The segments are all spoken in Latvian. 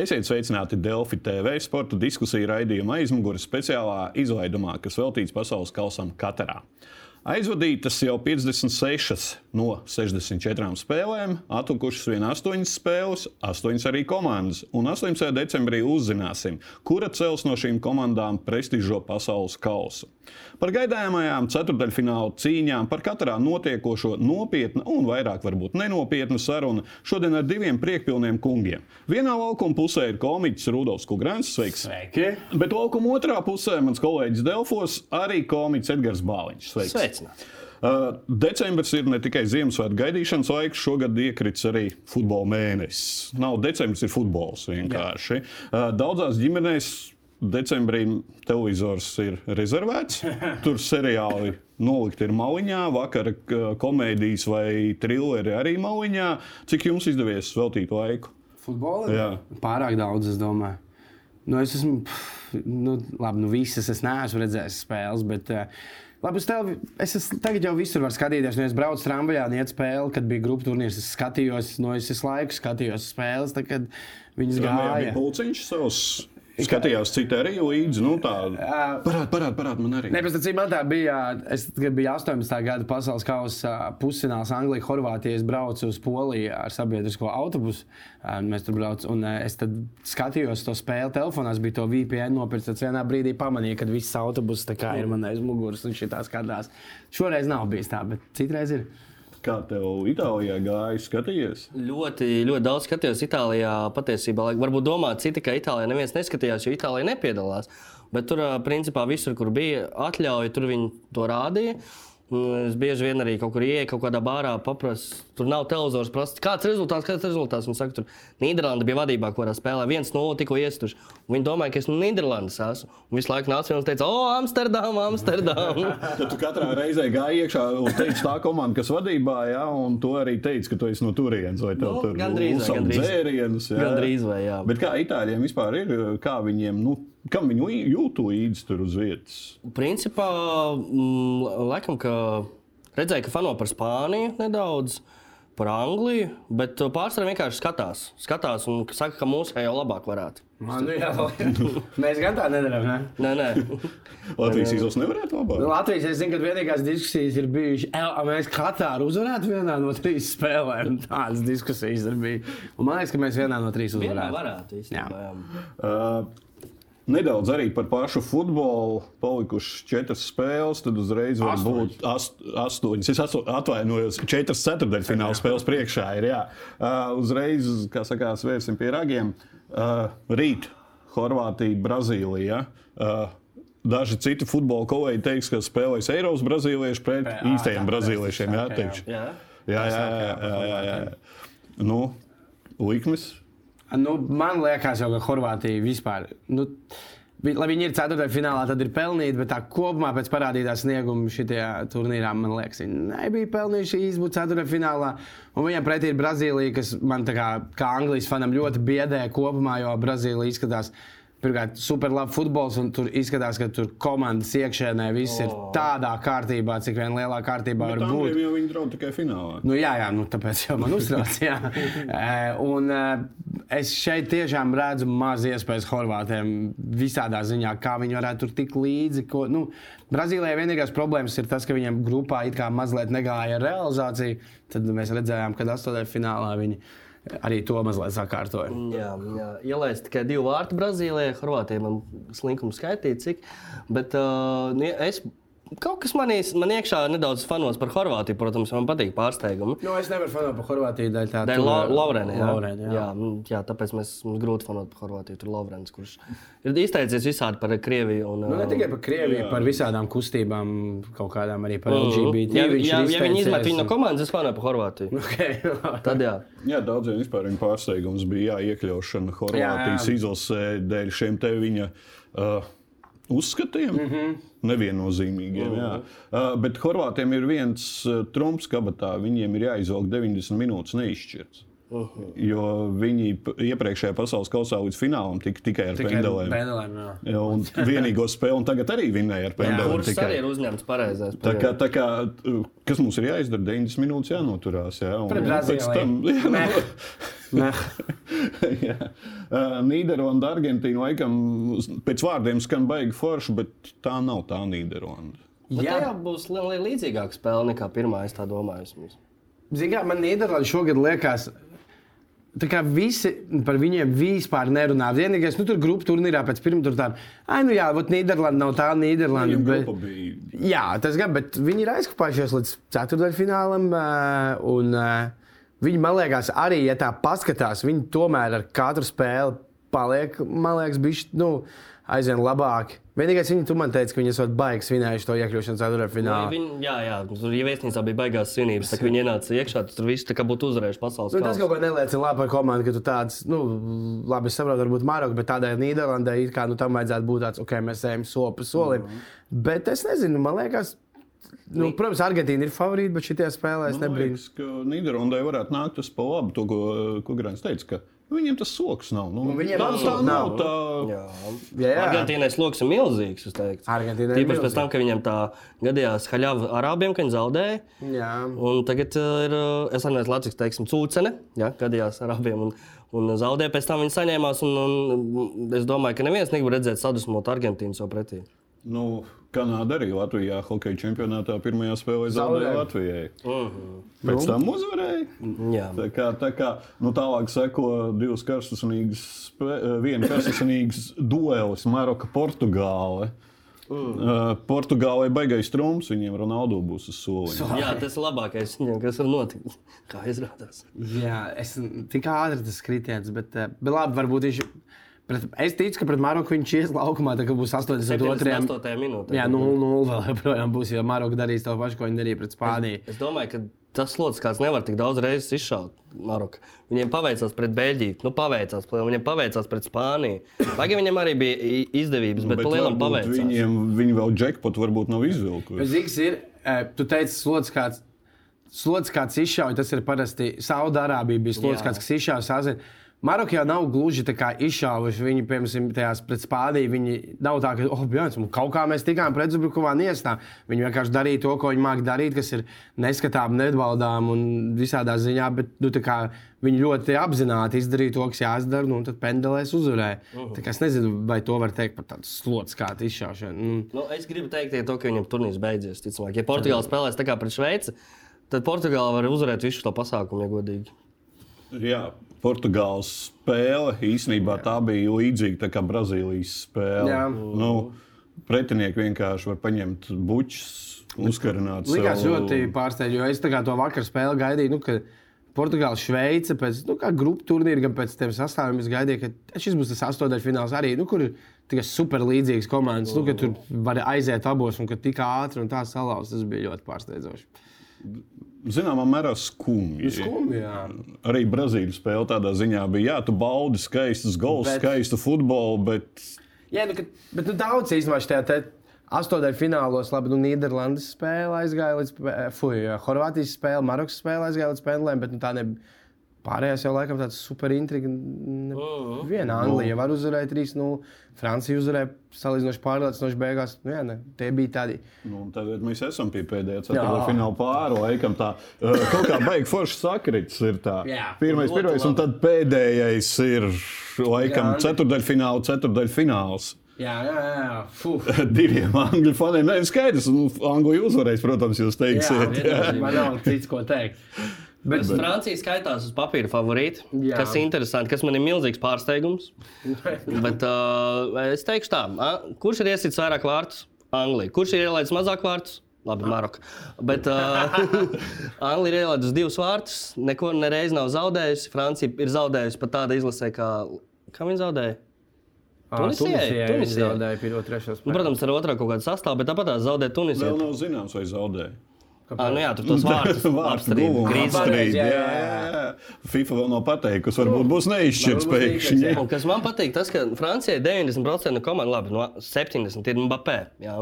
Esiet sveicināti Delfi TV sporta diskusiju raidījuma aizmugures speciālā izlaidumā, kas veltīts pasaules kausam Katarā. Aizvadītas jau 56 no 64 spēlēm, atlikušas vien 8 spēles, 8 arī komandas. Un 18. decembrī uzzināsim, kura cels no šīm komandām prestižo pasaules kausu. Par gaidāmajām ceturdaļfināla cīņām, par katrā notiekošo nopietnu un vairāk varbūt nenopietnu sarunu šodien ar diviem priekpilniem kungiem. Vienā laukuma pusē ir komiķis Rudolfs Kungrāns, sveiks! Sveiki! Bet laukuma otrā pusē mans kolēģis Delfos, arī komiķis Edgars Bāliņš. Sveiks! Sveicināt! Uh, decembris ir ne tikai Ziemassvētku gaidīšanas laiks, šogad iekrits arī futbola mēnesis. Nav decembris, ir futbols vienkārši. Uh, daudzās ģimenēs decembrī televizors ir rezervēts. Tur seriāli nolikti ir maliņā, vakara komēdijas vai trilleri arī maliņā. Cik jums izdevies veltīt laiku? Futbolā? Jā. Pārāk daudz, es domāju. Nu, es esmu, pff, nu, labi, nu visas es neesmu redzējis spēles, bet uh, labi, es, tev, es esmu, tagad jau visur varu skatīties. Nu, es braucu tramvajā, iet spēli, kad bija grupu turnīrs. Es skatījos, no es visu laiku skatījos spēles, tad, kad viņas Jā, bija gāja. pulciņš savs. Skatījās, citi arī līdzi. Nu, tā parāda, parāda, parāda man arī. Tas man tā bija. Es kad biju 18. gada pasaules kausa pusfināls Anglijā, Horvātijā. Es braucu uz Poliju ar sabiedrisko autobusu. un Mēs tur braucam, un eh, es tad skatījos to spēli telefonā. Es biju to VPN nopircis. Tad vienā brīdī pamanīju, ka viss autobus tā ir man aiz muguras un šī tā skatās. Šoreiz nav bijis tā, bet citreiz ir. Kā tev Itālijā gāja? Skatījies? Ļoti, ļoti daudz skatījos Itālijā. Patiesībā, varbūt domā, citi, ka Itālijā neviens neskatījās, jo Itālijā nepiedalās. Bet tur, principā, visur, kur bija atļauja, tur viņi to rādīja. Es bieži vien arī kaut kur ienāku, kaut kādā bārā paprasu. Tur nav televizors, prasa, kāds ir rezultāts, kāds ir rezultāts. Viņi saka, tur Nīderlanda bija vadībā, kurā spēlē 1-0 tikko iestuši. Viņi domāja, ka es no Nīderlandes esmu. Un visu laiku nāca viens un teica, o, Amsterdam, Amsterdam. Tad tu katrā reizē gāji iekšā un teici, tā komanda, kas vadībā, jā, un to arī teici, ka tu esi no turienes. Vai tev Nu, tur gandrīz gandrīz. dzērienus? jā? Gandrīz vai, jā. Bet kā itāļiem vispār ir, kā viņiem, nu, kam viņi jūtu līdzi tur uz vietas? Principā, mm, laikam, ka redzēju, ka fano par Spāniju nedaudz, par Angliju, bet pārsvarā vienkārši skatās. Skatās un saka, ka mūsu jau labāk varētu. Man, nu, jā, mēs gan tā nedarām. Ne? Nē, nē. Latvijas izos nevarētu labāk. Nu, Latvijas es zinu, ka vienīgās diskusijas ir bijušas, "El, mēs Katāru uzvarētu vienā no trīs spēlēm. Tādas diskusijas ir bijušas. Un Man liekas, ka mēs vienā no trīs Vienā uzvarētu. varētu īstenībā. Jā. Uh, Nedaudz arī par pašu futbolu. Palikušas četras spēles, tad uzreiz var Astoņas. būt ast, astoņas. Es asto- atvainojos, četras ceturdaļfināla spēles priekšā ir. Jā. Uh, uzreiz, kā sakās, vērsim pie ragiem. Uh, rīt Horvātija, Brazīlija. Uh, Daži citi futbola kolēģi teiks, ka spēlēs Eiropas brazīlieši pret Ā, īstajiem tā, brazīliešiem. Jā. Jā. Jā, jā, jā, jā, jā, jā. Nu, likmes. Nu, man liekas, jau, ka Horvātija vispār. Nu, Lai viņi ir 4. finālā, tad ir pelnīti, bet tā kopumā pēc parādītās snieguma šajā turnīrā, man liekas, viņi nebija pelnījuši izbūt 4. finālā. Un viņam pretī ir Brazīlija, kas man kā, kā Anglijas fanam ļoti biedē kopumā, jo Brazīlija izskatās. Pirmkārt, super labi futbols, un tur izskatās, ka tur komandas iekšēnē viss oh. ir tādā kārtībā, cik vien lielā kārtībā var būt. Jau viņi draud tikai finālā. Nu, jā, jā nu, tāpēc jau man uztrauc. jā. Eh, un, eh, es šeit tiešām redzu maz iespējas Horvātiem visādā ziņā, kā viņi varētu tur tikt līdzi. Ko, nu, Brazīlijai vienīgās problēmas ir tas, ka viņiem grupā it kā mazliet negāja ar realizāciju. Tad mēs redzējām, ka 8. finālā viņi arī to mazliet sakārtoja. Jā, jā. ielaist tikai divu vārtu Brazīlijai, Horvātijai man slinkums skaitīja, cik. Bet uh, es kaut kas manī, man iekšā nedaudz fanos par Horvātiju, protams, man patīk pārsteigumi. Nu, es nevaru fanot par Horvātiju dēļ tā. Tur- La Laurēna. Jā. Lauren, jā. Jā, mm, jā, tāpēc mēs, mums grūti fanot par Horvātiju. Tur Laurēns, kurš ir izteicies visādi par Krieviju. Un, Nu, ne uh, tikai par Krieviju, par visādām kustībām, kaut kādām arī par. LGBT. Ja, viņš ja, ir ja viņi izmet viņu no komandas, es fanoju par Horvātiju. Okay. Tad jā. Jā, daudziem vispār viņa pārsteigums bija jā, iekļaušana Horvātijas Jā, jā. izlasē dēļ šiem te viņa uh, uzskatiem. Mm -hmm. Neviennozīmīgiem. Jā. Uh, bet Horvātiem ir viens uh, trumps kabatā. Viņiem ir jāizvelk 90 minūtes neizšķirts. Uh -huh. Jo viņi iepriekšējā pasaules kausā līdz finālam tika tikai ar Tikai pendelēm. jā. Jā, un vienīgo spēli, un tagad arī vinnēja ar pendelēm. Kurs arī ir uzņemts pareizais. Tā kā, tā kā, kas mums ir jāizdara? 90 minūtes jānoturās. Jā, un, Pret Brazīliju. tam jā, nu, Nē. Nē. Jā. Uh, Nīderlanda, Argentīna laikam pēc vārdiem skan baigi forši, bet tā nav tā Nīderlanda. Bet Jā. tā būs li- li- līdzīgāka spēle nekā pirmā, es tā domāju. kā man Nīderlandē šogad liekas, tā kā visi par viņiem vispār nerunā. Vienīgais, nu tur grupu turnīrā pēc pirmā tur tāda, ah, nu jā, vot Nīderlanda nav tā Nīderlanda. Bet, bija jā, tas gan, bet viņi ir aizkopājušies līdz ceturdaļfinālam. Un viņi, man liekas, arī, ja tā paskatās, viņi tomēr ar katru spēli paliek, man liekas, bišķi, nu, aizvien labāk. Vienīgais, viņi man teica, ka viņi esat baigi svinējuši to iekļūšanu ceturdaļfinālā. Viņi, jā, jā, tur jau viesnīcā bija baigās svinības, tā kā viņi ienāca iekšā, tad tur viss tā kā būtu uzvarējuši pasaules Nu, tas kausu. kaut ko neliecina labi par komandu, ka tu tāds, nu, labi, es saprotu, varbūt Maroka, bet tādai Nīderlandē it kā nu, tam vajadzētu būt tāds, ok, mēs ejam soli pa solim. Bet es nezinu, man liekas, nu, protams, Argentīna ir favorīta, bet šitie spēlē es Man nebrīnu. liekas, ka Nīderlandē varētu nākt tas pa labu, to, ko, ko Grāns teica. Viņiem tas soks nav. Nu, viņiem tā, tas tā soks nav. nav. Tā, Jā, Jā, jā. Argentīnai sloks ir milzīgs. Argentīnai ir Tīpaši pēc tam, ka viņam tā gadījās haļāva arābiem, ka viņi zaudēja. Jā. Un tagad uh, ir, uh, es atceros, Latvijas teiksim, cūcene, ja, gadījās arābiem. Un, un zaudēja, pēc tam viņi saņēmās. Un, un es domāju, ka neviens negrib redzēt sadusmot Argentīnu savu pretī. Nu, Kanāda arī Latvijā hokeja čempionātā pirmajā spēlē zaudēja. Latvijai. Mhm. Pēc tam uzvarēja. Jā. Tā kā, tā kā nu, tālāk seko divas karstasinīgas, spē- viena karstasinīgas duelis Maroka Portugāle. Mm. Uh, Portugālei baigais trumps, viņiem Ronaldo būs uz soliņa. Jā, tas ir labākais, kas var notikt. Kā izrādās. Jā, es tik ātri tas kritiens, bet, eh, bet labi, varbūt viņš. Pret, es ticu, ka pret Maroku viņš ies laukumā, kā būs 82. 78. minūtē. Jā, 0-0 vēl joprojām būs, jo Maroka darīs to pašu, ko viņi darīja pret Spāniju. Es domāju, ka tas slots kāds nevar tik daudz reizes izšaut. Maroka. Viņiem paveicās pret Beļģiju, nu paveicās, viņiem paveicās pret Spāniju. Lai gan viņiem arī bija izdevības, bet, bet lielam paveicās. viņiem viņi vēl jackpot varbūt nav izvilkuši. Zīks ir, eh, tu teici, slods kāds. Slods kāds izšauja, tas ir parasti Saudārābija, bija slods Jā. kāds, kas izšāva sazina. Marokā nav gluži tā kā izšāvuši. Viņi, piemēram, tajās pret Spāniju, viņi nav tā, ka, oh, jā, kaut kā mēs tikām pretzubrukumā niestā. Viņi vienkārši darīja to, ko viņi māca darīt, kas ir neskatām, nevaldām un visādā ziņā, bet nu, kā viņi ļoti apzināti izdarīja to, kas jāizdara, nu, un tad pendelēs uzvarēja. Uh -huh. Es nezinu, vai to var teikt par tādu slods kā izšaušanu. Mm. Nu, es gribu teikt, tikai to, ka viņam turnīrs beidzies. Ticamāk. Ja Portugāla spēlēs tā kā pret Šveici, tad Portugāla var uzvarēt visu to pasākumu, ja godīgi. Jā, Portugāles spēle īsnībā tā bija līdzīga tā kā Brazīlijas spēle. Jā. Nu, pretinieki vienkārši var paņemt bučus, uzkarināt. Likās sev- ļoti pārsteidzoši, jo es to vakar spēli gaidīju. Nu, ka Portugāla, Šveice, pēc nu, grupu turnīra, gan pēc tiem sastāviem, es gaidīju, ka šis būs tas astotdaļfināls arī, nu, kur ir tikai super līdzīgas komandas, nu, ka tur var aiziet abos un ka tik ātri un tā salauzt. Tas bija ļoti pārsteidzoši. Zināmā mērā skumji. Skumji, jā. Arī Brazīlijas spēle tādā ziņā bija, jā, tu baudi skaistus gols, Bet- skaistu futbolu, bet Jā, nu, kad, bet nu, daudz īstenībā šajā astotdaļfinālos, labi, nu, Nīderlandes spēle aizgāja līdz, fuj, Horvātijas spēle, Marokas spēle aizgāja līdz pendlēm, bet nu, tā nebija. Pārējās jau laikam tāds super intriga. Ne- Viena Anglija var uzvarēt 3-0, Francija uzvarēja salīdzinoši pārliecinoši beigās. Nu, jā, ne, tie bija tādi. nu, tagad mēs esam pie pēdējā Jā. ceturtā fināla pāri laikam. Tā uh, kaut kā baigi foršs sakrits ir tā. Jā. Pirmais, pirmais, un tad pēdējais ir laikam Jā. ceturdaļfināla, ceturdaļfināls. Jā, jā, jā. Fuh. Diviem angļu faniem. Nē, skaidrs, nu, Anglija uzvarēs, protams, jūs teiksiet. Jā, man nav cits, ko teikt. Bet, Bet Francija skaitās uz papīra favorīti, Jā. kas ir interesanti, kas man ir milzīgs pārsteigums. Bet, uh, es teikšu tā, a, kurš ir iesits vairāk vārtus? Anglija. Kurš ir ielaidis mazāk vārtus? Labi, Maroka. Bet uh, Anglija ir ielaidusi divus vārtus, neko nereiz nav zaudējusi. Francija ir zaudējusi pat tāda izlasē, kā, kā viņa zaudēja. Tunisijai? Tunisijai. zaudēja pirmo, trešo Nu, spēli. protams, ar otrā kaut kādu sastāvu, bet tāpat zaudēja Tunisijai. Vēl nav zināms, vai zaudēja. Ah, nu jā, tur tos vārdus Vārds apstrīd. guvuma Grīz- apstrīd. jā, Jā, jā, jā, jā. FIFA vēl nav pateikusi, varbūt būs neizšķirts pēkšņi. neizšķirts, Un kas man patīk, tas, ka Francijai 90% no komandas, labi, no 70% ir Mbappé. Jā.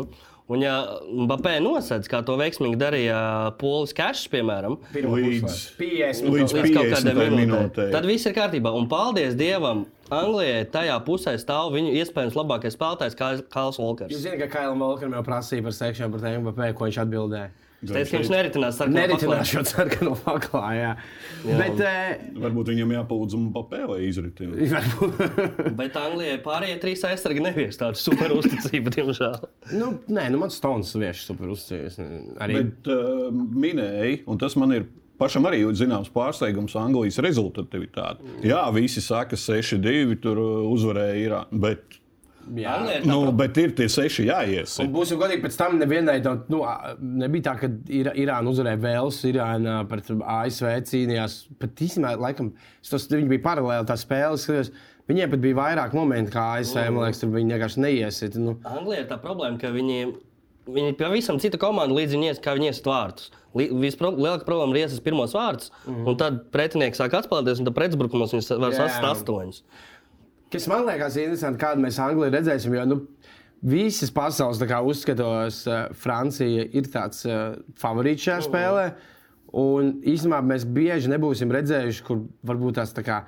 Un, ja Mbappé nosedz, kā to veiksmīgi darīja Polis Kašs, piemēram, Līdz- puslaiku. 50 līdz līdz kaut kādai 50. minūtei, minūtei. tad viss ir kārtībā. Un paldies Dievam, Anglijai tajā pusē stāv viņu iespējams labākais spēlētājs, Kails Jūs Walkers. zināt, ka Kailam Volkeram jau prasīja par sekšanu par tēmu, ko viņš atbildēja. Es teicu, ka viņš neritinās sarkanā Neritinās šo sarkano paklā. Jā. Jā. Bet, eh, Varbūt viņam jāpūdz un papēlē izritina. varbūt, Bet Anglijai pārējie trīs aizsargi nevies tādu super uzticību, diemžēl. nu, nē, nu, man Stones vieši super uzcīnījis. Arī Bet uh, minēja, un tas man ir pašam arī zināms pārsteigums, Anglijas rezultatīvitāte. Jā, visi saka, 6-2 tur uh, uzvarēja Irānu. Bet, jā. Nu, pro- bet ir tie seši jāies. Un būsim godīgi, pēc tam nevienai no, nu, nebija tā, ka Ir, Irāna uzvarēja Vēlus, Irāna pret ASV cīnījās. Pat īstenībā, laikam, tos, viņi bija paralēli tā spēle. skatījos. Viņiem pat bija vairāk momentu, kā ASV. Man liekas, tur viņi vienkārši neiesiet. Nu, Anglijai ir tā problēma, ka viņi, viņi pavisam cita komanda līdz viņi ies, kā viņi ies vārtus. Vislielākā problēma ir iesaistīt pirmos vārdus, mm. un tad pretinieks sāk atspēlēties, un tad pretuzbrukumos viņš var sasniegt astoņus. Kas man liekas interesanti, kādu mēs Anglijā redzēsim, jo nu, visas pasaules uzskatos, uh, Francija ir tāds uh, favorīts šajā spēlē. Un īstenībā mēs bieži nebūsim redzējuši, kur varbūt tās tā kā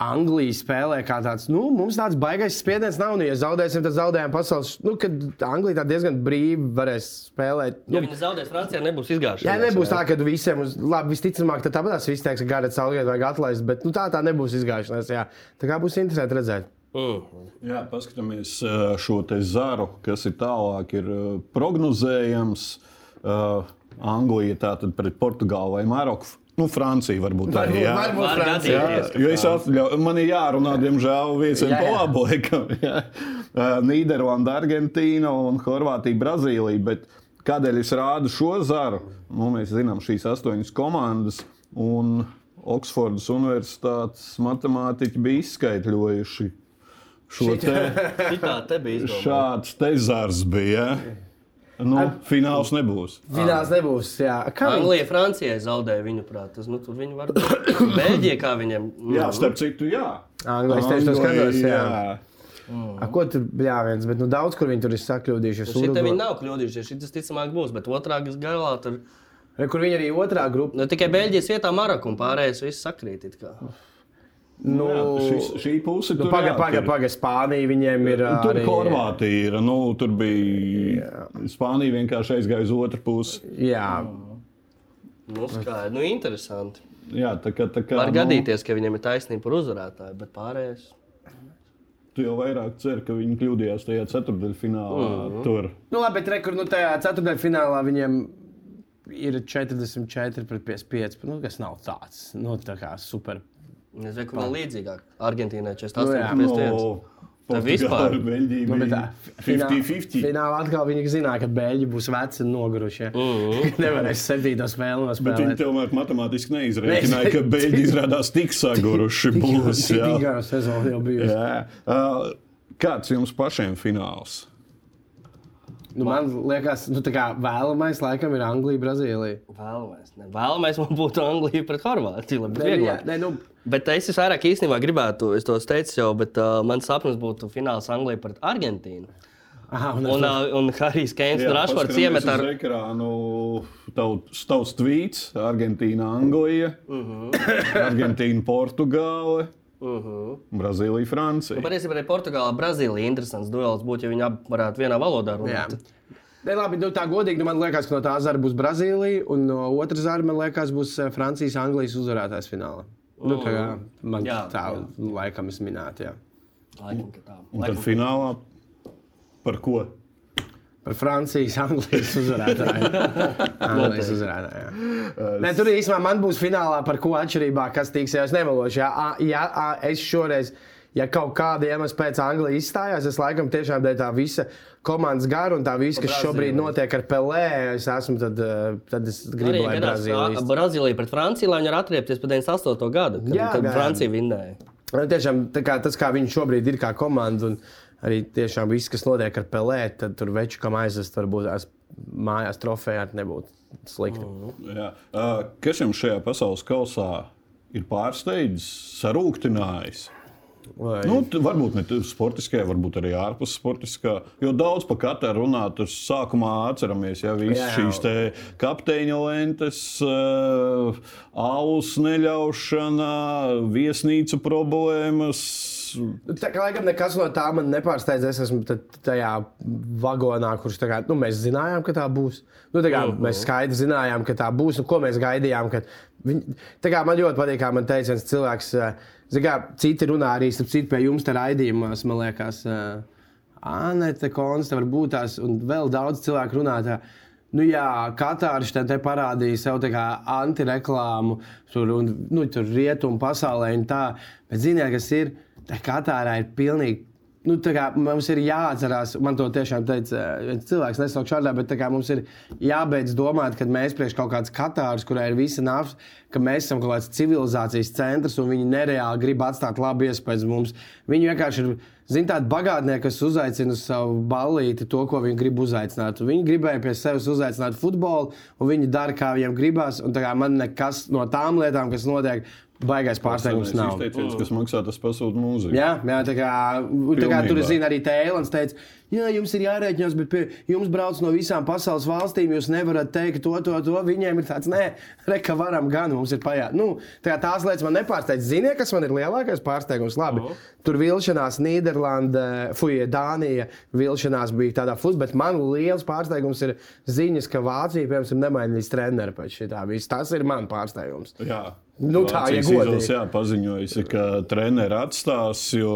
Anglija spēlē kā tāds, nu, mums tāds baisais spiediens nav. Nu, ja zaudēsim, tad zaudējām pasaules. Nu, kad Anglija tā diezgan brīvi varēs spēlēt. Ja Nu, viņi zaudēs Francijā, nebūs izgājuši. Jā, nebūs tā, ka visiem, uz, labi, visticamāk, tad tāpat viss teiks, ka Garets Saulgate vajag atlaist, bet nu, tā tā nebūs izgājušanās. Jā. Tā kā būs interesanti redzēt. Mm. Jā, paskatāmies šo te zaru, kas ir tālāk, ir prognozējams. Uh, Anglija tātad pret Portugālu vai Maroku. Nu, Francija varbūt arī. Varbūt, jā. varbūt Var Francija. Jā, jo es atļauju, man ir jārunā, diemžēl, viesiem Jā, jā. polāboekam. Nīderlanda, Argentīna un Horvātija, Brazīlija. Bet kādēļ es rādu šo zaru? Nu, mēs zinām šīs astoņas komandas. Un Oksfordas Universitātes matemātiķi bija izskaidrojuši šo te. Tā te. Šāds te zars bija. Ja? Nu, fināls nebūs. Fināls nebūs. Jā. Kā viņi- Anglija Francijai zaudēja viņu prāt. Tas, nu, tur viņi var būt. Beļģija, kā viņiem. Jā, starp citu, jā. Anglija, es tieši to skatos, jā. jā. A, ko tur bļāviens, bet nu, daudz kur viņi tur ir sakļūdījušies. Šī te viņi nav kļūdījušies. Šis ticamāk būs, bet otrā galā tur Kur viņi arī otrā grupā. nu, tikai Beļģijas vietā Maroku un pārējais viss sakrīt. it kā. Nu, Jā, šis, šī puse nu, jāatver. pagaid, pagaid. Spānija viņiem ir. Tur arī- Horvātija ir. Nu, tur bija Spānija vienkārši aizgāja uz otru pusi. Jā, Nu, skaidrs, nu, interesanti. Jā, tā kā, tā kā, Var nu, gadīties, ka viņiem ir taisnība par uzvarētāju, bet pārējais. Tu jau vairāk cer, ka viņi kļūdījās tajā ceturdaļfinālā. Mm -hmm. Tur. nu, labi, bet re, kur nu, tajā ceturdaļfinālā viņiem ir 44 pret 55. Nu, kas nav tāds nu, tā kā super. Es domāju, ka vēl līdzīgāk. Argentīnai Nu, 48, jā. 51. No, Tā vispār. Nu, bija finālā- 50-50. Finālā atkal viņi zināja, ka beļģi būs veci un noguruši. Ja? Mm -hmm. Nevarēs septīto spēli Bet viņi nospēlēt. tomēr matemātiski neizrēķināja, Neiz- ka beļģi izrādās tik saguruši būs. Tik gara sezona jau bijusi. Uh, Kāds jums pašiem fināls? Nu, man liekas, nu, tā kā vēlamais laikam ir Anglija, Brazīlija. Vēlamies, ne. Vēlamies man būtu Anglija pret Horvātiju. Nē, jā, vieglāk. nē, nu, Bet es vairāk īstenībā gribētu, es to teicu jau, bet uh, mans sapnis būtu fināls Anglija pret Argentīnu. aha, un, Un, uh, un Harijs Keins un Rašfords iemet ar. uz ekrānu tavs, tavs tvīts, Argentīna, Anglija, uh Mhm. -huh. Argentīna, Portugāle, Uh -huh. Brazīlija, Francija. Patiesībā arī Portugāla, Brazīlija interesants duels būtu, ja viņi abi varētu vienā valodā runāt. Nē, labi, nu, tā godīgi, nu, man liekas, ka no tā zara būs Brazīlija, un no otras zara, man liekas, būs eh, Francijas, Anglijas uzvarētājs finālā. Nu, tā kā man Jā, tā jā. laikam es minētu, jā. Laikam, ka tā. Un tad Laikam, finālā par ko? Par Francijas, Anglijas uzvarētāju. Anglijas uzvarētāju. Nē, tur īstenībā man būs finālā par ko atšķirībā, kas tiks. Ja es nemelošu, ja, ja es šoreiz, ja kaut kāda iemesla pēc Anglijas izstājās, es laikam tiešām dēļ tā visa komandas gara un tā viss, kas šobrīd notiek ar Pelē, es esmu, tad, eh, tad es gribu, Arī lai Brazīlija. Brazīlija pret Franciju, lai viņi varētu atriepties pēc 98. gada, kad, Jā, kad. Francija vinnēja. Nu, Tiešām tā kā, tas, kā viņi šobrīd ir kā komanda, un arī tiešām viss, kas notiek ar Pelē, tad tur veču, kam aizvest, varbūt tās mājās trofejā nebūtu slikti. Mm. Jā. Uh, Kas jums šajā pasaules kausā ir pārsteidzis, sarūktinājis? Vai... Nu, varbūt ne sportiskajā, varbūt arī ārpus sportiskā. Jo daudz par katru runāt, tur sākumā atceramies, ja visas Jā. šīs te kapteiņa lentes, uh, alus neļaušana, viesnīcu problēmas, Tā kā laikam nekas no tā man nepārsteidz. Es esmu ta- tajā vagonā, kurš tā kā, nu, mēs zinājām, ka tā būs. Nu, tā kā, uh -huh. Mēs skaidri zinājām, ka tā būs. Un ko mēs gaidījām? Kad viņi, tā kā man ļoti patīk, kā man teica viens cilvēks. eh, Kā, citi runā arī citu pie jums, tā raidījumos, man liekas, uh, Anete Konsta, varbūt tās, un vēl daudz cilvēku runā. Tā, Nu jā, Katārs te, parādīja sev kā antireklāmu, tur, un, nu, tur rietumu pasaulē un tā. Bet ziniet, kas ir? Tā Katārā ir pilnīgi. Nu, kā mums ir jāatcerās, man to tiešām teica eh, viens cilvēks, nesaukšu šādā, bet kā mums ir jābeidz domāt, ka mēs priekš kaut kāds Katārs, kurai ir visa nafta, ka mēs esam kaut kāds civilizācijas centrs un viņi nereāli grib atstāt labu iespēju mums. Viņi vienkārši ir Zini, tādi bagātnieki, kas uzaicina uz savu ballīti to, ko viņi grib uzaicināt. Un Viņi gribēja pie sevis uzaicināt futbolu, un viņi dara, kā viņiem gribās. Un kā man nekas no tām lietām, kas notiek, baigais pārsteigums nav. Izteiciens, kas maksā, tas pasūta mūziku. Jā, jā, tā kā, un tā kā tur zina arī Tēlons teica, jā, jums ir jārēķinās, bet pie jums brauc no visām pasaules valstīm, jūs nevarat teikt to, to, to. Viņiem ir tāds, nē, reka varam gan, mums ir pajāt. Nu, tā tās lietas man nepārsteidz. Ziniet, kas man ir lielākais pārsteigums? Labi, tur vilšanās Nīderlanda, fuja, Dānija, vilšanās bija tādā futbolā, bet man liels pārsteigums ir ziņas, ka Vācija, piemēram, nemainīs treneru pēc šī tā. Tas ir man pārsteigums. Jā. Nu, tā, godīgi. izlase, jā, paziņojusi, ka treneri atstās, jo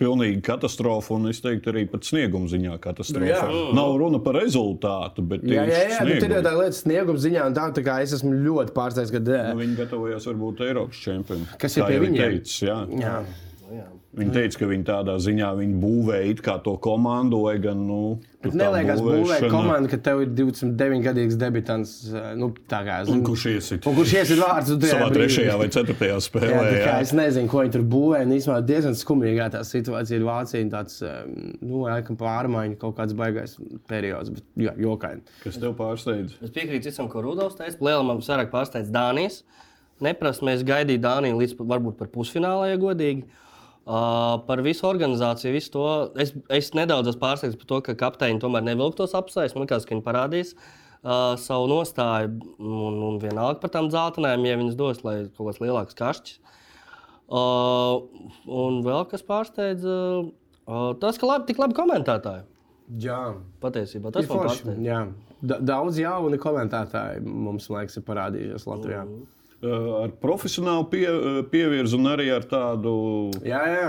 pilnīgi katastrofa, un es teiktu, arī pat snieguma ziņā katastrofa. Nu, jā. Nav runa par rezultātu, bet Jā, jā, jā, tieši bet ir tā lieta, snieguma ziņā, un tā, tā kā es esmu ļoti pārsteigts, ka Nu, Viņi gatavojās varbūt Eiropas čempioni. Kas ir pie ir viņiem? Teicis, jā. jā. Viņi teica, ka viņi tādā ziņā viņi būvēja to komandu, lai gan. Nu, tur tā Neliekas, būvēt būvēšana- komandu, ka tev ir 29 gadīgs debitants. eh, Nu, tā kā, Un zin, kurš iesit? un kurš iesit vārds? un tajā Savā brīdī- trešajā vai ceturtajā Jā, spēlē. kā Jā, es nezinu, ko viņi tur būvē. un Īsumā diezgan skumīgā tā situācija ir Vācija. un Tāds eh, nu, laikam pārmaiņu kaut kāds baigais periods, bet jā, jokaini. Kas tev pārsteidz? Es piekrītu visam, ko Rudolf teica. Lielam man vairāk pārsteidz Dānijas. Neprasa, mēs gaidījām Dāniju līdz varbūt par pusfinālā, ja godīgi. Uh, par visu organizāciju, visu to. Es, es nedaudz esmu pārsteigts par to, ka kapteiņi tomēr nevilka tos apsvērus. Man liekas, ka viņi parādīs uh, savu nostāju un, un vienalga par tām dzeltenēm, ja viņas dos, lai kaut kāds lielāks kašķis. Uh, un vēl kas pārsteidz, uh, uh, tas, ka labi, tik labi komentētāji. Jā, Patiesībā tas ir forši. Jā. Da- Daudz jaunu komentētāji mums, liekas, ir parādījušies Latvijā. Uh, Ar profesionālu pie, uh, pievirzi un arī ar tādu Jā, jā.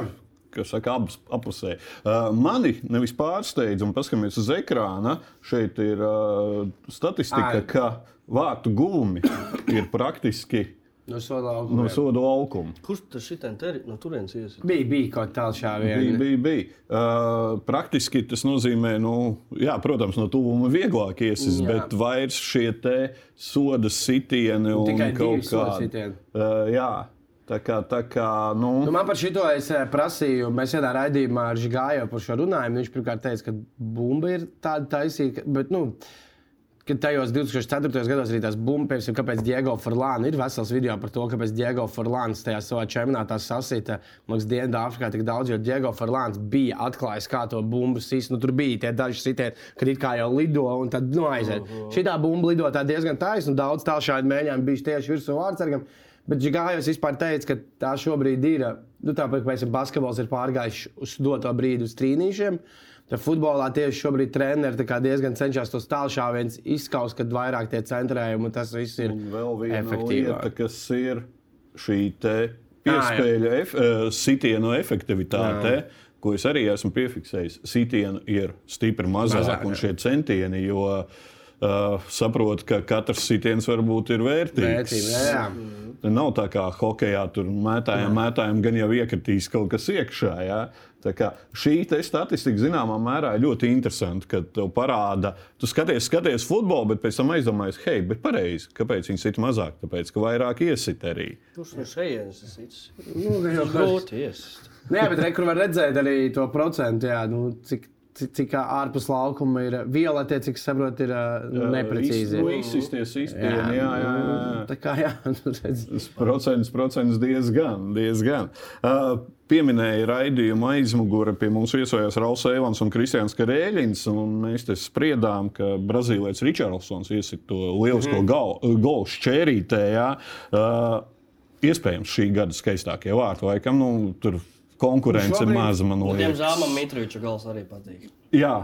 kas saka, abas apusē. Uh, mani nevis pārsteidz, un paskatāmies uz ekrāna. Šeit ir uh, statistika, Ai. ka vārtu gūmi ir praktiski No soda laukuma. no soda laukuma. Kurš tas šitien teri, no turienes iesaistās? Bija, bija kaut kā tāda šāviena. Bija, bija, bija. Uh, praktiski tas nozīmē, nu, jā, protams, no tuvuma vieglāk iesaistīt, bet vairs šie te soda sitieni un divi kaut kā. sitieni. Uh, jā, tā kā, tā kā, nu. Nu, man par šo es eh, prasīju, mēs vienā raidījumā ar Žigāju par šo runājām. Viņš pirmkārt teica, ka bumba ir tāda taisīga, bet, nu, ka tajos 2004. gados arī tās bumbas, kāpēc Diego Forlāna ir vesels video par to, kāpēc Diego Forlāns tajā savā čempionātā sasita, liekas, Dienvidāfrikā tik daudz, jo Diego Forlāns bija atklājis, kā to bumbu sīs. Nu, tur bija tie daži sitieni, kad it kā jau lido un tad nu, aiziet. Uh -huh. Šī bumba lido tā diezgan taisna un daudz tālšādi mēģinājumu bija tieši virsū vārdsargam. Bet Gigājos vispār teica, ka tā šobrīd ir. Nu, tāpēc, ka basketbols ir pārgājis uz doto brīdi uz trīnīšiem. Tad futbolā tieši šobrīd kā diezgan cenšas tos tālšāvienus izskaust, kad vairāk tie centrējumi un tas viss ir Un vēl viena efektīvāk. lieta, kas ir šī piespēļu ef, sitienu efektivitāte. Jā. Ko es arī esmu piefiksējis. Sitienu ir stipri mazāk, Mazāk, un jā. šie centieni, jo uh, saprotu, ka katrs sitiens varbūt ir vērtīgs. Vērtība, jā, jā. Te Nav tā kā hokeja, tur mētājiem, mētājiem gan jau iekritīs kaut kas iekšā. Ja? Šī te statistika zināmā mērā ir ļoti interesanta, kad tev parāda, tu skaties, skaties futbolu, bet pēc tam aizdomājies, hei, bet pareizi, kāpēc viņi sit mazāk? Tāpēc, ka vairāk iesit arī. Kurš no šejienes ir? Nu, jau Grūti iesist. Nu Jā, bet re, kur var redzēt arī to procentu, jā, nu, cik, cik, ārpus laukuma ir violetie, cik saprot, ir ā, neprecīzi. Nu, izsisties izspieni, jā, jā, jā. jā. Tā kā jā, nu, redz. Procents, procents diezgan. diezgan. Uh, pieminēja raidījumu aizmugure. Pie mums viesojās Rauls Evans un Kristians Karēļins. un Mēs te spriedām, ka Brazīlietis Ričardsons iesit to lielisko mm. golu šķērītē. Jā. Uh, iespējams, šī gada skaistākie vārti. Laikam, nu, tur konkurence ir maza. Man liekas. Diemžēl man Mitroviča gals arī patīk. Jā,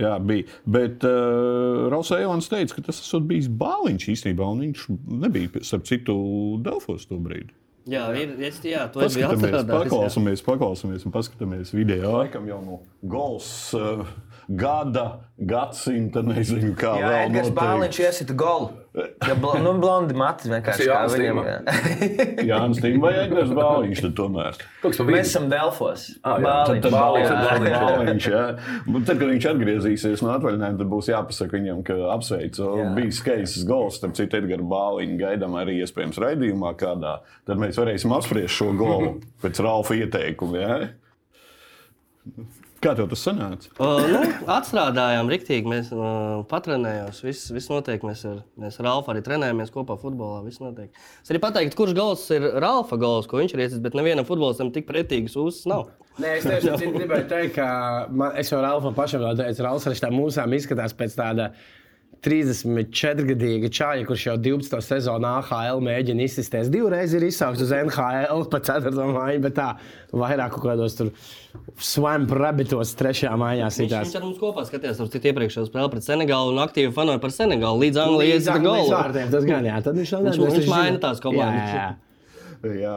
jā, bija. Bet uh, Rauls Eilants teica, ka tas esot bijis bāliņš īstenībā, un viņš nebija, starp citu, Delfos to brīdi. Jā, ir, es, jā to es biju atcerējies. paklausāmies, paklausāmies un paskatāmies video. Laikam jau no gols uh, gada, gadsimta, nezinu, kā Jā, vēl Edgars. Bāliņš iesita golu. Ja, bl nu, blondi mati vienkārši kā viņam. Jā. Jānis Tīm vai Edgars Bāliņš tad tomēr. Mēs esam Delfos. Ah, jā, Bāliņš, Tad Bāliņš, Bāliņš, Bāliņš, jā. Bāliņš, jā. Un Tad, kad viņš atgriezīsies no atvaļinājuma, tad būs jāpasaka viņam, ka apsveicu. Bija skaists gols, starp citu, Edgars Bāliņš gaidām arī iespējams raidījumā kādā. Tad mēs varēsim apspriest šo golu pēc Ralfa ieteikuma. Jā? Kā tev tas sanāca? Uh, nu, atstrādājām, rīktīgi. Mēs uh, patrenējāmies. Viss, viss notiek. Mēs ar, mēs ar Ralfu arī trenējamies kopā futbolā. Viss notiek. Es arī pateiktu, kurš gals ir Ralfa gals, ko viņš ir iecis, bet nevienam futbolistam tik pretīgas uzas nav. Nē, es tieši tādu gribēju teikt, ka man, es jau Ralfam pašam teicu, Ralfs ar šīm mūzām izskatās pēc tāda 34-gadīga čāļa, kurš jau 12. sezonā AHL mēģina izsisties. Divreiz ir izsaukts uz NHL pa 4. māju, bet tā vairāk kaut kādos tur swamp rabbitos 3. mājā Viņš, sitās. viņš ar mums kopā skatījās uz citu iepriekšējo spēli pret Senegālu un aktīvi fanoja par Senegālu līdz Anglijas golu. vārtiem Tas gan jā, tad viņš Viņš- nedos, viņš maina tās komandas. Jā, jā. Jā,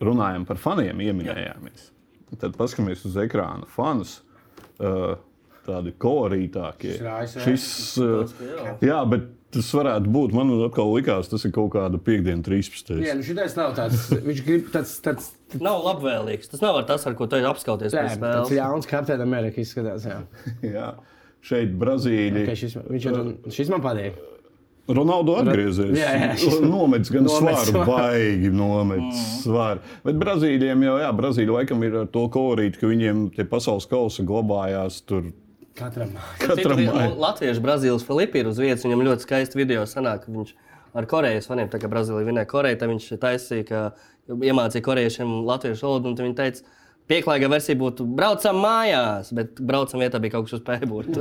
runājam par faniem, ieminējāmies. Tad paskatāmies uz ekrāna fanus. Uh, tādi kolorītākie. Šis ir. Šis, uh, jā, bet tas varētu būt. Man atkal likās, tas ir kaut kāda piekdiena, 13. Jā, nu šitais nav tāds, viņš grib tāds, tāds, Nav labvēlīgs. Tas nav ar tas, ar ko tu apskauties jā, tāds spēles. jauns kapteinis Amerikas izskatās. Jā. Jā. Šeit Brazīlija. Okay, šis, viņš ir, šis man patīk. Ronaldo atgriezies. Jā, jā, šis- Nomets gan Nomets svaru, baigi nomets svaru. Bet Brazīlijiem jau, jā, Brazīlija laikam ir ar to kolorītu, ka viņiem tie pasaules kausi glabājās tur. Katram. Mājā. Latviešu Brazīlijas Filipa ir uz vietas. Viņam ļoti skaisti video sanāk, viņš ar Korejas faniem, tā kā Brazīlija vinēja Koreju, tad viņš taisīja, ka iemācīja korejiešiem latviešu valodu. un tad Viņi teica, pieklājīga versija būtu braucam mājās, bet braucam vietā bija kaut kas uz pēbūru.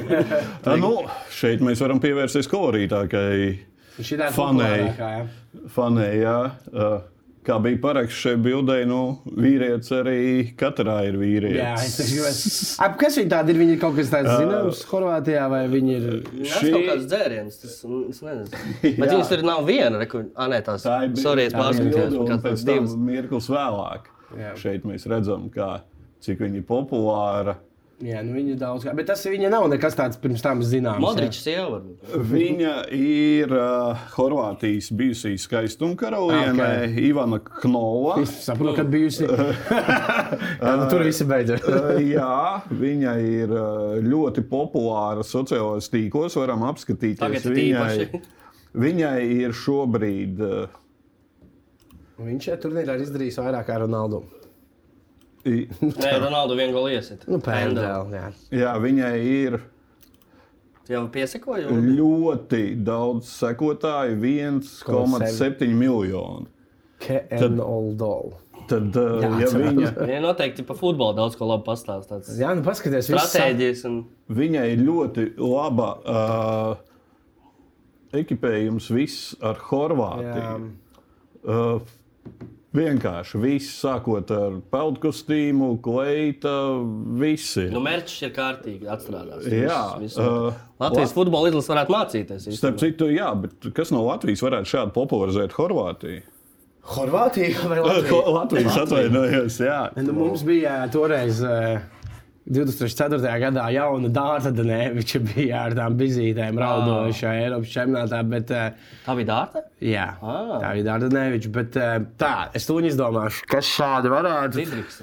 Tā, nu, šeit mēs varam pievērsties kolorītākai jā. fanei jā. Uh, Kā bija paraksts šai bildei, nu, vīrietis arī katrā ir vīrietis. Jā, es gribēju. Ap, kas viņi tādi ir? Viņi ir kaut kas tāds zināms Horvātijā vai viņi ir. Tas Šī- ir kaut kāds dzēriens, tas es nezinu. Bet viņas tur nav viena. Reku, a, nē, tās Tā ir sorry, es pārskatījos, kāds pēc divas. mirklis vēlāk. Jā. Šeit mēs redzam, kā, cik viņa ir populāra. Jā, nu viņi ir daudz. Bet tas viņa nav nekas tāds pirms tam zināms. Modričs jau varbūt. Viņa ir uh, Horvātijas bijusī skaistuma karaliene Ok. okay. Ivana Knova. Es saprotu, ka bijusi. Jā, nu, tur viss beidzas. Jā, viņa ir ļoti populāra sociālajos tīklos. Varam apskatīties. Tagad viņai, viņai ir šobrīd. Uh, Viņš šajā turnīrā ir izdarījis vairāk kā Ronaldu. Nē, Ronaldu vienu golu iesit. Nu, pēdējā. Jā. jā, viņai ir Jau piesakoju. ļoti daudz sekotāju, 1,7 miljoni. Oldol. Tad, uh, Jā, ja viņa, Viņa noteikti par futbolu daudz ko labi pastāstīs. Jā, nu paskaties, viss Stratēģijas un viņai ir ļoti laba uh, ekipējums, viss ar Horvātiju. Uh, vienkārši viss, sākot ar peldkostīmu, kleita, visi. nu, mērķis ir kārtīgi atstrādāts. Jā, Viss- viss- uh, Latvijas futbola izlase varētu mācīties. Starp īstenībā. citu, jā, bet kas no Latvijas varētu šādi popularizēt Horvātiju? Horvātija vai Latvija? Latvijas atvainojos, jā. Nu, mums bija toreiz. eh, 2004. gadā jauna dārta Daneviča bija ar tām bizītēm raudošā Eiropas čempionātā, bet Tā bija dārta. jā, Ah. tā bija dārta Daneviča, bet uh, tā, es to izdomāšu, kas šādi varētu. Didriks.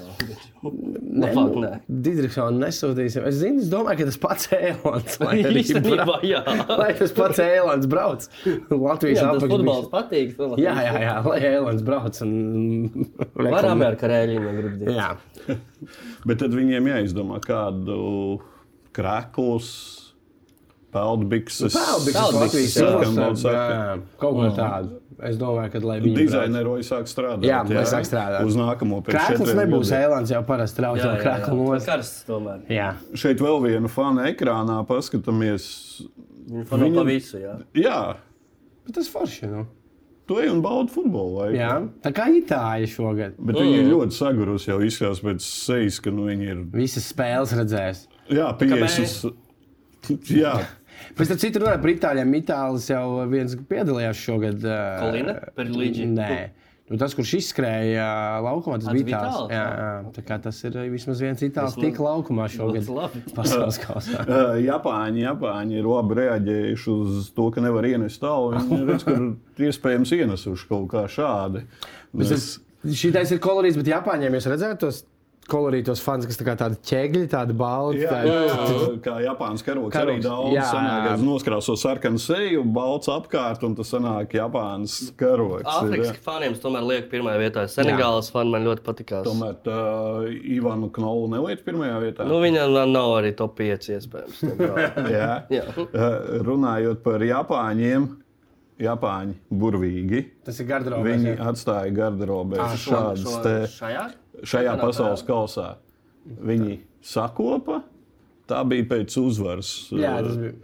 Nē, Labāk, nu, nē. Didriksonu nesūtīsim. Es zinu, es domāju, ka tas pats arī Īstenībā, jā. Lai tas pats Ēlants brauc. Latvijas apakšbiks- futbols patīk. Jā, jā, jā, lai Ēlants brauc. Un... Varam ar karēļiem grib būt. Jā. Bet tad viņiem jāizdomā kādu krāklus, peldbikses. Peldbikses Peldbikses, Latvijas daudz saka. jā, Kaut ko tādu. Es domāju, ka lai viņi Dizaineru jau sāk strādāt. Jā, lai sāk strādāt. Uz nākamo pēc Krāklis nebūs ēlants, jau parasti trauc Jā, jā, jā. krāklos. Karsts tomēr. Jā. Šeit vēl viena fana ekrānā paskatāmies. Viņi fano Viņam- pa visu, jā. Jā, Bet tas forši, nu. tu ej un baudi futbolu. Laiku. Jā, tā kā Itālija šogad. Bet mm. viņi ir ļoti sagurusi jau izskatās pēc sejas, ka nu, viņi ir. Visas spēles redzēs. Jā, piešas. Jā, Pēc tam citur runāja par Itālijiem. Itālijas jau viens piedalījās šogad. ā, Kolina? Perluigi? Nē. Nu, tas, kurš izskrēja laukumā, tas Ah, bija itālis, Jā, jā. Tā kā tas ir vismaz viens itālis tika laukumā šogad. Pasaules kausā. Uh, Japāņi, Japāņi ir labi reaģējuši uz to, ka nevar ienest tālu. Viņi redz, ka iespējams ienesuši kaut kā šādi. Mēs, Šitais ir kolorīts, bet Japāņiem jūs redzējāt tos kolorītos fans, kas tā kā tādi ķēgļi, tādi balti. jā, jā, jā, kā Japānas karoks arī Karoks, daudz jā. sanāk, kad noskrāso sarkanu seju, balts apkārt, un tas sanāk Japānas karoks. jā. faniem tomēr liek pirmajā vietā. Senegālas fani man ļoti patikās. Tomēr tā, Ivanu Knolu neliek pirmajā vietā. Nu, viņam nav arī top 5 iespējams. jā. Jā. Runājot par Japāņiem, Japāņi burvīgi. Tas ir garderobē. Viņi atstāja garderobē Ah, šādas te. šajā? Šajā pasaules kausā. Viņi sakopa. Tā bija pēc uzvaras. Jā, tas bija.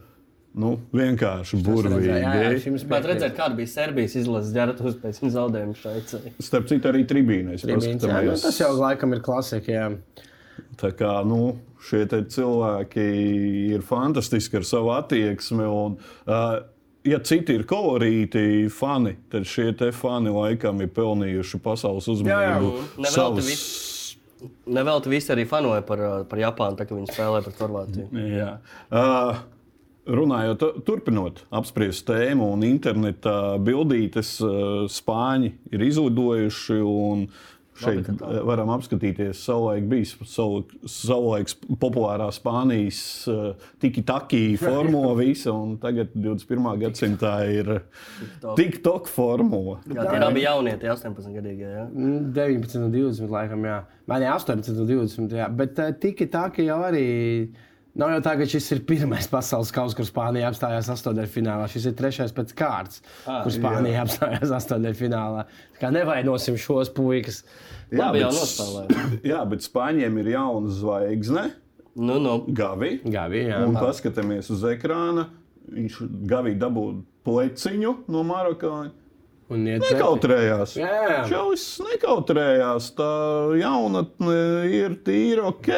Nu, vienkārši redzēju, jā, jā, burvīgi. es Bet redzēt, kāda bija Serbijas izlases ģērbtuves pēc zaudējuma Šveicē. Starp citu, arī tribīnēs. Tribīns, jā, nu, tas jau laikam ir klasika. Jā. Tā kā nu, šie te cilvēki ir fantastiski ar savu attieksmi. Un, uh, ja citi ir kolorīti fani, tad šie fani laikam ir pelnījuši pasaules uzmanību. Savus- Nevelti visi arī fanoja par, uh, par Japānu, tā, kad viņi spēlēja par Horvātiju. Jā. Uh, runājot, turpinot apspriest tēmu, un internetā bildītes, uh, spāņi ir izlidojuši. un Šeit uh, varam apskatīties, savulaik bija savu- savulaik populārā Spānijas uh, tiki-taki formula visa, un tagad 21. gadsimtā ir TikTok formula. Jā, tie abi jaunie, tie 18 gadīgie. Mm, 19, un 20, laikam, jā. Man ir 18, un 20, jā. Bet uh, tiki tā, ka jau arī. Nav jau tā, ka šis ir pirmais pasaules kausa, kur Spānija apstājās astotdaļfinālā. Šis ir trešais pēc kārtas, Ah, kur Spānija apstājās astotdaļfinālā. Tā kā nevainosim šos puikas. Labi, jau bet- nospēlēja. Jā, bet Spāņiem ir jauna zvaigzne, Nu, nu. Gavi. Gavi, jā. Un paskatāmies uz ekrāna. Viņš Gavi dabūja pleciņu no Marokāņa. Un. Nekautrējās. Jā, jā. Čalis nekautrējās. Tā jaunatne ir tīra ok.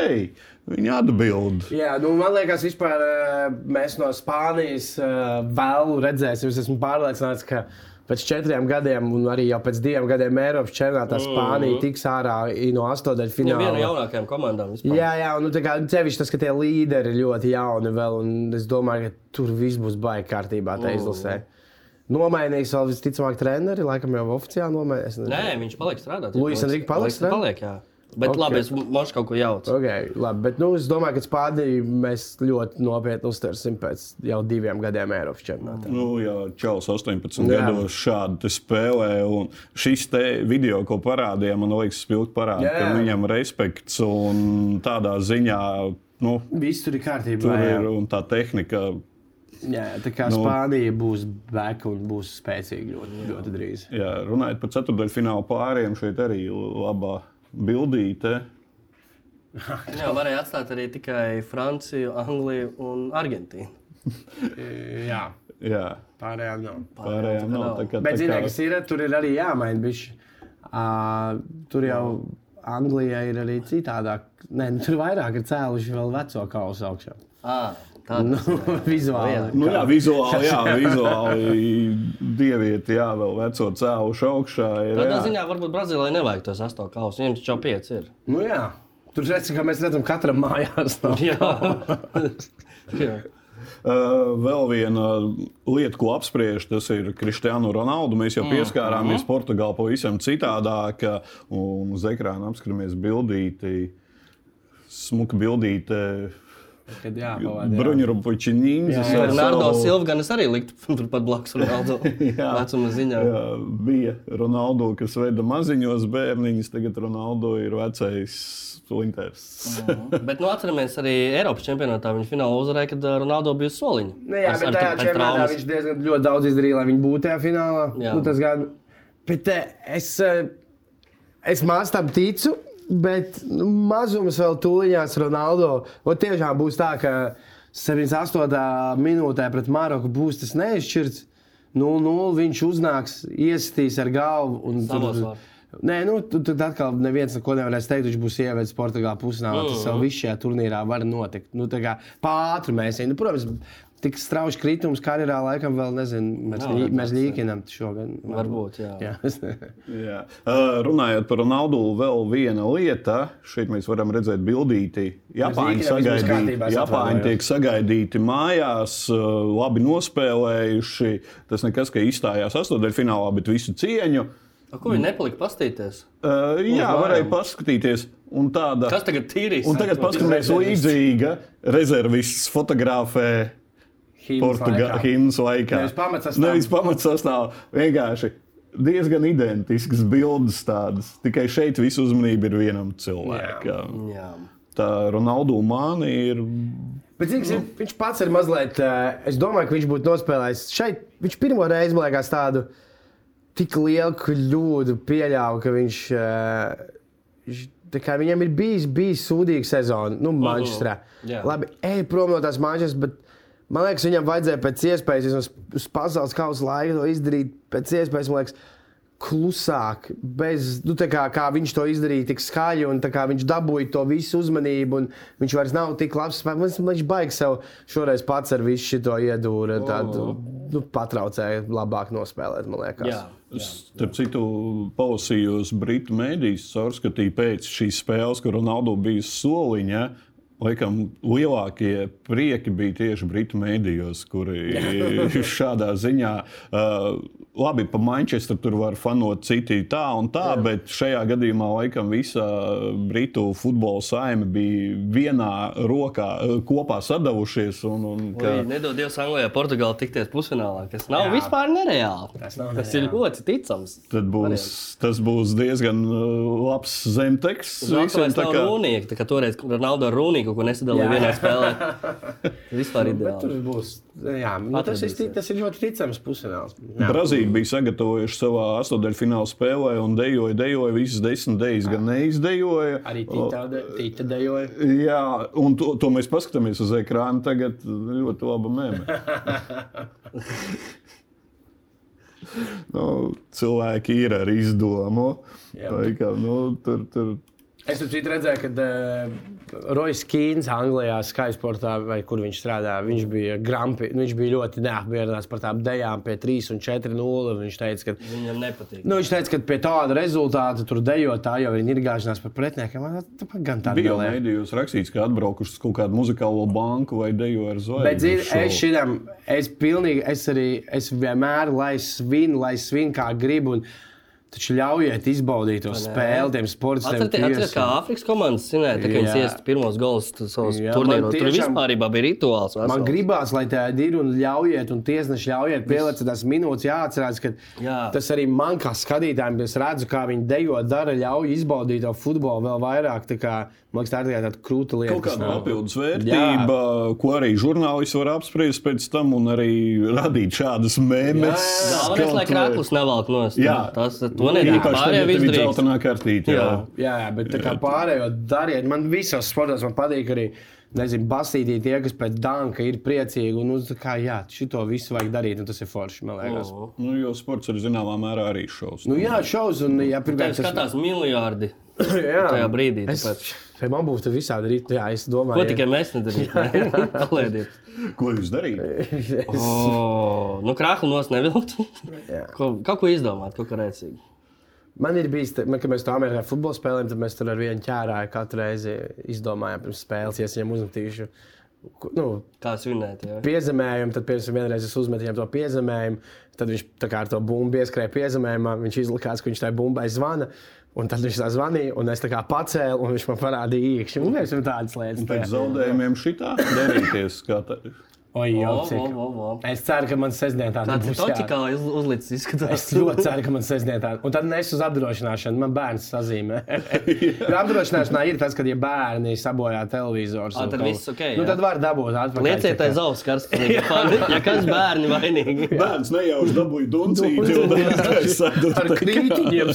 Viņa atbild. Jā, nu, man liekas, vispār eh, mēs no Spānijas eh, vēl redzēsim. Es esmu pārliecināts, ka pēc četriem gadiem, un arī jau pēc diviem gadiem Eiropas čempionātā Spānija tiks ārā i no Viņam viena no jaunākajām komandām vispār. Jā, jā, un nu, tā kā cevišķi tas, ka tie līderi ir ļoti jauni vēl, un es domāju, ka tur viss būs baigi kārtībā tā izlasē. Nomainīs vēl visticamāk treneri, laikam jau oficiāli nomainīs. Nē, viņš paliek strādāt. Luis Enrique paliks Luis Paliek, jā. Bet Ok. okay. labi, es mošu kaut ko jaucu. Okay, labi, bet nu, es domāju, ka Spāniju mēs ļoti nopietni uztversim pēc jau diviem gadiem Eiropas čempionātā. Nu, jā, Čalis 18 Jā. gados šādi te spēlē. Un šis te video, ko parādīja, man liekas, spilgti parāda, Jā, ka jā. viņam respekts un tādā ziņā. Nu, Viss tur ir kārtībā. Tur ir un tā tehnika. Jā, tā kā Nu. Spānija būs back un būs spēcīga ļoti, ļoti drīz. Jā, runājot par ceturdaļfināla pāriem, šeit arī labā bildīte. Jā, varēja atstāt arī tikai Franciju, Angliju un Argentīnu. Jā, Jā, pārējām nav. pārējām nav. Tā kā, Bet, kā, kas ir, tur ir arī jāmaina. Bišķi. Uh, tur jau Anglijā ir arī citādāk. Nē, nu, tur vairāk ir cēluši vēl veco kausu augšā. Ah, tā Nu, vizuāli. nu, jā, vizuāli, jā, vizuāli dievieti, jā, vēl veco cēlušu augšā. Ir, Tādā jā. ziņā varbūt Brazīlijai nevajag tos astoņus kausus. Viņiem taču jau pieci ir. Nu, jā. Tur redz, ka mēs redzam, katram mājās. Jā. Jā. Uh, vēl viena lieta, ko apspriež, tas ir Kristiānu Ronaldu. Mēs jau pieskārāmies Portugālē pavisam citādāk, un uz ekrāna apskatāmies bildīti, smuka bildīte. Kad jāpavada. jā. Bruņurupučiņš. Jā, jā. Bernardo Silva gan es arī liktu turpat blakus Ronaldo. Vecuma ziņā. Jā, bija Ronaldo, kas veda maziņos bērniņus, tagad Ronaldo ir vecais slinters. Bet nu, atceramies arī Eiropas čempionātā. Viņa finālā uzvarēja, kad ā, Ronaldo bija soliņa. Nu, jā, Ar- bet tajā čempionātā traumas. viņš diezgan ļoti daudz izdarīja, lai viņi būtu tajā finālā. Jā. Nu, tas gan, bet eh, es, eh, es maz tam ticu, bet nu, mazums vēl tūlīņās Ronaldo. O, tiešām būs tā, ka 78. minūtē pret Maroku būs tas neizšķirts. 0-0 viņš uznāks, iesitīs ar galvu. un tur-. Nē, nu, tad atkal neviens neko nevarēs teikt. Viņš būs ievedis Portugāla pusfinālā. Tas jau viss šajā turnīrā var notikt. Nu, tā kā pāri mēs ejam. Nu, protams, tik strauji kritums karjerā laikam vēl nezinu. Mēs, redzēts, mēs līkinām šogad. Varbūt, jā. jā. Jā. Uh, runājot par Ronaldu, vēl viena lieta. Šeit mēs varam redzēt bildīti. Japāņi, sagaidīti, Japāņi tiek sagaidīti mājās, uh, labi nospēlējuši. Tas nekas, ka izstājās astotdaļfinālā, bet visu cieņu. A, Ko viņi nepalika pastīties? Uh, jā, varēja paskatīties. Un tāda, Kas tagad tīrīs? un tagad paskatāmies līdzīga rezervists fotografē. Portugāles himnas laikā. Nevis pamatsastāvā. Nevis pamatsastāvā. Vienkārši diezgan identisks bildes tādas. Tikai šeit visu uzmanību ir vienam cilvēkam. Jā. Tā Ronaldu māni ir. Bet zin, viņš pats ir mazliet. eh, Es domāju, ka viņš būtu nospēlējis šeit. Viņš pirmo reizi, man liekas, tādu tik lielu kļūdu pieļāva, ka viņš. eh, viņš tā kā Viņam ir bijis, bijis sūdīga sezona, nu, Manchesterā. jā. Labi, ej prom no tās Manchesteras, bet man liekas, viņam vajadzēja pēc iespējas, vismaz pasaules kausa laika, to izdarīt pēc iespējas, man liekas, klusāk, bez, nu, tā kā, kā viņš to izdarīja, tik skaļi, un tā kā viņš dabūja to visu uzmanību, un viņš vairs nav tik labs. Man liekas, Viņš baigs sev šoreiz pats ar visu šo iedūru, tādu nu, patraucēju labāk nospēlēt, man liekas. Jā. Starp citu, palasījos Britu mēdīs, caurskatīju pēc šīs spēles, kur Ronaldu bija soliņa. Laikam lielākie prieki bija tieši Britu mēdījos, kuri šādā ziņā, uh, labi, pa Manchesteru tur var fanot citi tā un tā, Jā. bet šajā gadījumā laikam visa Britu futbola saime bija vienā rokā uh, kopā sadavušies. Un, un, ka, Vai Nedod Dievs, Anglijā, Portugālē tikties pusfinālā, kas nav Jā. Vispār nereāli. Tas nav Tas ir ļoti ticams. Tad būs, tas būs diezgan uh, labs zemteksts. Visiem, tā kā- Rūnija, tā kā toreiz Ronaldo ar kaut ko nesadalīja vienā spēlē. Vispār Bet tur ideāli. būs. Jā, nu, tas, ir, tas ir ļoti ticams pusfināls. Brazīlija bija sagatavojuši savā astotdaļfināla spēlē un dejoja, dejoja visas desmit dejas, gan neizdejoja. Arī tīta dejoja. Jā, un to, to mēs paskatāmies uz ekrāna. Tagad ļoti laba mēmē. nu, cilvēki ir ar izdomu. Jā. Tā kā, nu, tur, tur, Es tur redzēju, ka uh, Rojas Kīns Anglijā, Skysportā, vai kur viņš strādā, viņš bija, grampi, viņš bija ļoti neapmierināts par tām dejām pie 3 un 4 0. Viņš teica, ka, Viņam nepatīk. nu, viņš teica, ka pie tāda rezultāta tur dejot, tā jau ir nirgāšanās par pretiniekiem. Man tā gan tā bija nelēja. mēdījos rakstīts, ka atbraukuši uz kaut kādu muzikālo banku vai dejo ar zvaigzni. Bet, zini, es šitam, es pilnīgi, es arī, es vienmēr, lai svinu, lai svinu kā gribu. Un, Taču ļaujiet izbaudīt to spēli, tiem sportistiem. Atcerieties, kā Āfrikas komandas zinājā, tā, ka viņas Jā. iest pirmos gols savos turnīros. man Tur vispār bija rituāls. Man vesels. gribās, lai tāda ir un ļaujiet, un tiesneši ļaujiet pielikt tās minūtes. Jāatcerās, ka Jā. tas arī man kā skatītājiem, es redzu, kā viņi dejo, dara, ļauj izbaudīt to futbolu vēl vairāk. Man liekas, tā ir tāda krūta lieta. Kaut kāda papildus vērtība, ko arī žurnālisti var apspriest pēc tam un arī radīt šādas mēmēs. Galvenais, lai krāklis nevelk nost. Jā. tas to nedara. Īpaši tad, ja tev ir dzeltenā kartīte. Jā. Jā. Jā, jā, bet tā kā pārējo dariet, man visos sportos man patīk arī. Nezinu, basītī tie, kas pēc danka ir priecīgi. Un, nu, kā, jā, šito visu vajag darīt, un tas ir forši, man liekas. Mhm. Nu, jo sports ir zināmā mērā arī šovs. Nu, jā, šaus, un jā, pirmkārt, skatās miljardi jā, tajā brīdī. Es, tāpēc- Vai man būtu visādi rīt, jā, es domāju, Ko tikai mēs nedarījām? Ko jūs darījāt? Oh, nu, krāklu nos nevilkt. Jā. Ko- Kaut ko izdomāt, kaut ko rēcīgi. Man ir bijis, tā, man, kad mēs to Amerikā futbola spēlējām, tad mēs tur ar vienu ķērāju katru reizi izdomājām pirms spēles, ja es viņam uzmetīšu. Nu, Kā svinēt? Jā. piezemējumu, tad, piemēram, vienreiz es uzmetu viņam to piezemējumu, tad viņš tā kā ar to bumbu pieskrēja piezemējumā, viņš izlikās, ka viņš tai bumbai zvana. Un tad viņš tā zvanīja, un es tā kā pacēlu, un viņš man parādīja īkšķi. Un mēs esam tādas lietas. Pēc zaudējumiem šitā darīties. kā tā- Oi, jau cik. Es ceru, ka man sestdien tāda Tāds būs. jā. točikā uz, uzlicis izskatās. Es ļoti ceru, ka man sestdien tāda. Un tad nes uz apdrošināšanu. Man bērns sazīmē. Jo apdrošināšanā ir tas, ka, ja bērni sabojā televizoru, Ā, tad viss ok, Nu, jā. tad var dabūt atpakaļ. Lieciet tā kā- aiz auss karstā. Ja kas bērni vainīgi? Bērns nejauši dabūja duncīti, Ar krītiņiem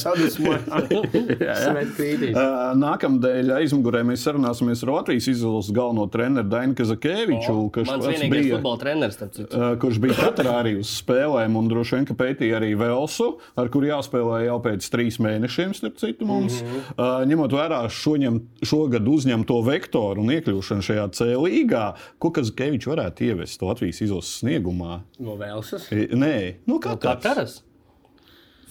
krītiņus. Nākamnedēļ aizmugurē mēs sarunāsimies ar Latvijas izlases galveno treneru Dainu Kazakēviču, kas vienīgais bija- futbola treneris. starp citu. Uh, kurš bija katrā arī uz spēlēm, un droši vien, ka pētīja arī Velsu, ar kuru jāspēlē jau pēc trīs mēnešiem, starp citu mums. Mm -hmm. uh, ņemot vērā šoņem, šogad uzņemto vektoru un iekļūšanu šajā C līgā, ko Kazkevičs varētu ievest Latvijas izlases sniegumā? No Velsas. Nē, nu tāds karas?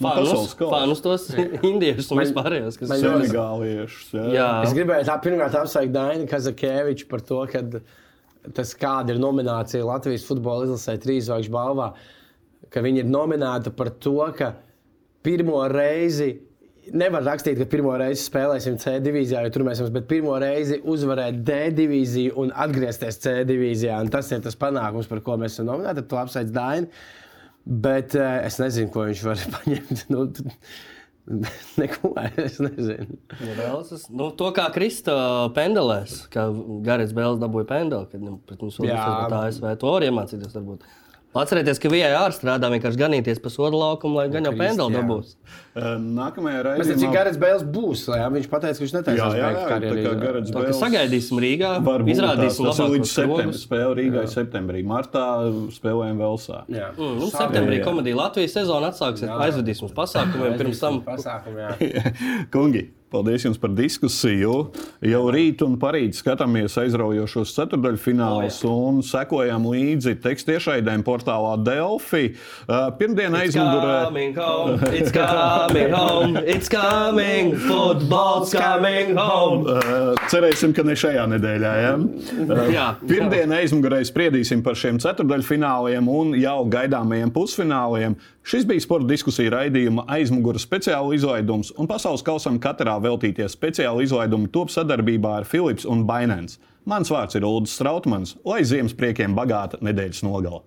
No Fanus, fanus tos indiešus un vispārējos, kas ir. senegāliešus. Jā. Jā, Es gribēju tā pirmkārt apsveikt Dainu Kazakēviču par to, ka tas kāda ir nominācija Latvijas futbola izlasē trīs zvaigžņu balvā, ka viņi ir nominēti par to, ka pirmo reizi. Nevar rakstīt, ka pirmo reizi spēlēsim C divīzijā, jo tur mēs esam, bet pirmo reizi uzvarēt D divīziju un atgriezties C divīzijā. Un tas ir tas panākums, par ko mēs esam nominēti. Tad to apsveic Dainu. Bet uh, es nezinu, ko viņš var paņemt. Nu, neko es nezinu. Ja Velsas, nu, to kā Krista pendelēs, kā Garets Bēls dabūja pendeli, kad nu, pret mums bija ASV. To var iemācīties. Varbūt. Atcerieties, ka VAR strādā vienkārši ganīties pa sodu laukumu, lai gan jau pendeli dabūs. Nākamajā Mēs raidījumā redzam, ka Garets Bēls būs. Jā, viņš teica, ka viņš jā, jā, beigt tā kā karjeru. Garets Bēls- sagaidīsim Rīgā, Varbūt izrādīsim līdz labākos septembrim. rogus. Spēle Rīgā ir septembrī. Martā spēlējam Velsā. Jā, Mm, nu, septembrī komēdija Latvijas sezona atsāksies. Aizvedīsim uz pasākumiem pirms tam. pasākumu. jā. Kungi, paldies jums par diskusiju. Jau rīt un parīt skatāmies aizraujošos ceturdaļfinālus un sekojam līdzi tekstiešaidēm portālā Delphi. Pirmdien aizmugurē. Coming home, it's coming home, it's coming, football's coming home. Cerēsim, ka ne šajā nedēļā. Ja? Jā. Pirmdien aizmugurē spriedīsim par šiem ceturdaļfināliem un jau gaidāmajiem pusfināliem. Šis bija sporta diskusija raidījuma aizmugures speciāla izlaidums, un pasaules kausam katrā veltītie speciāla izlaidumi top sadarbībā ar Philips un Binance. Mans vārds ir Ulrichs Strautmans, lai Ziemasspriekiem bagāta nedēļas nogala.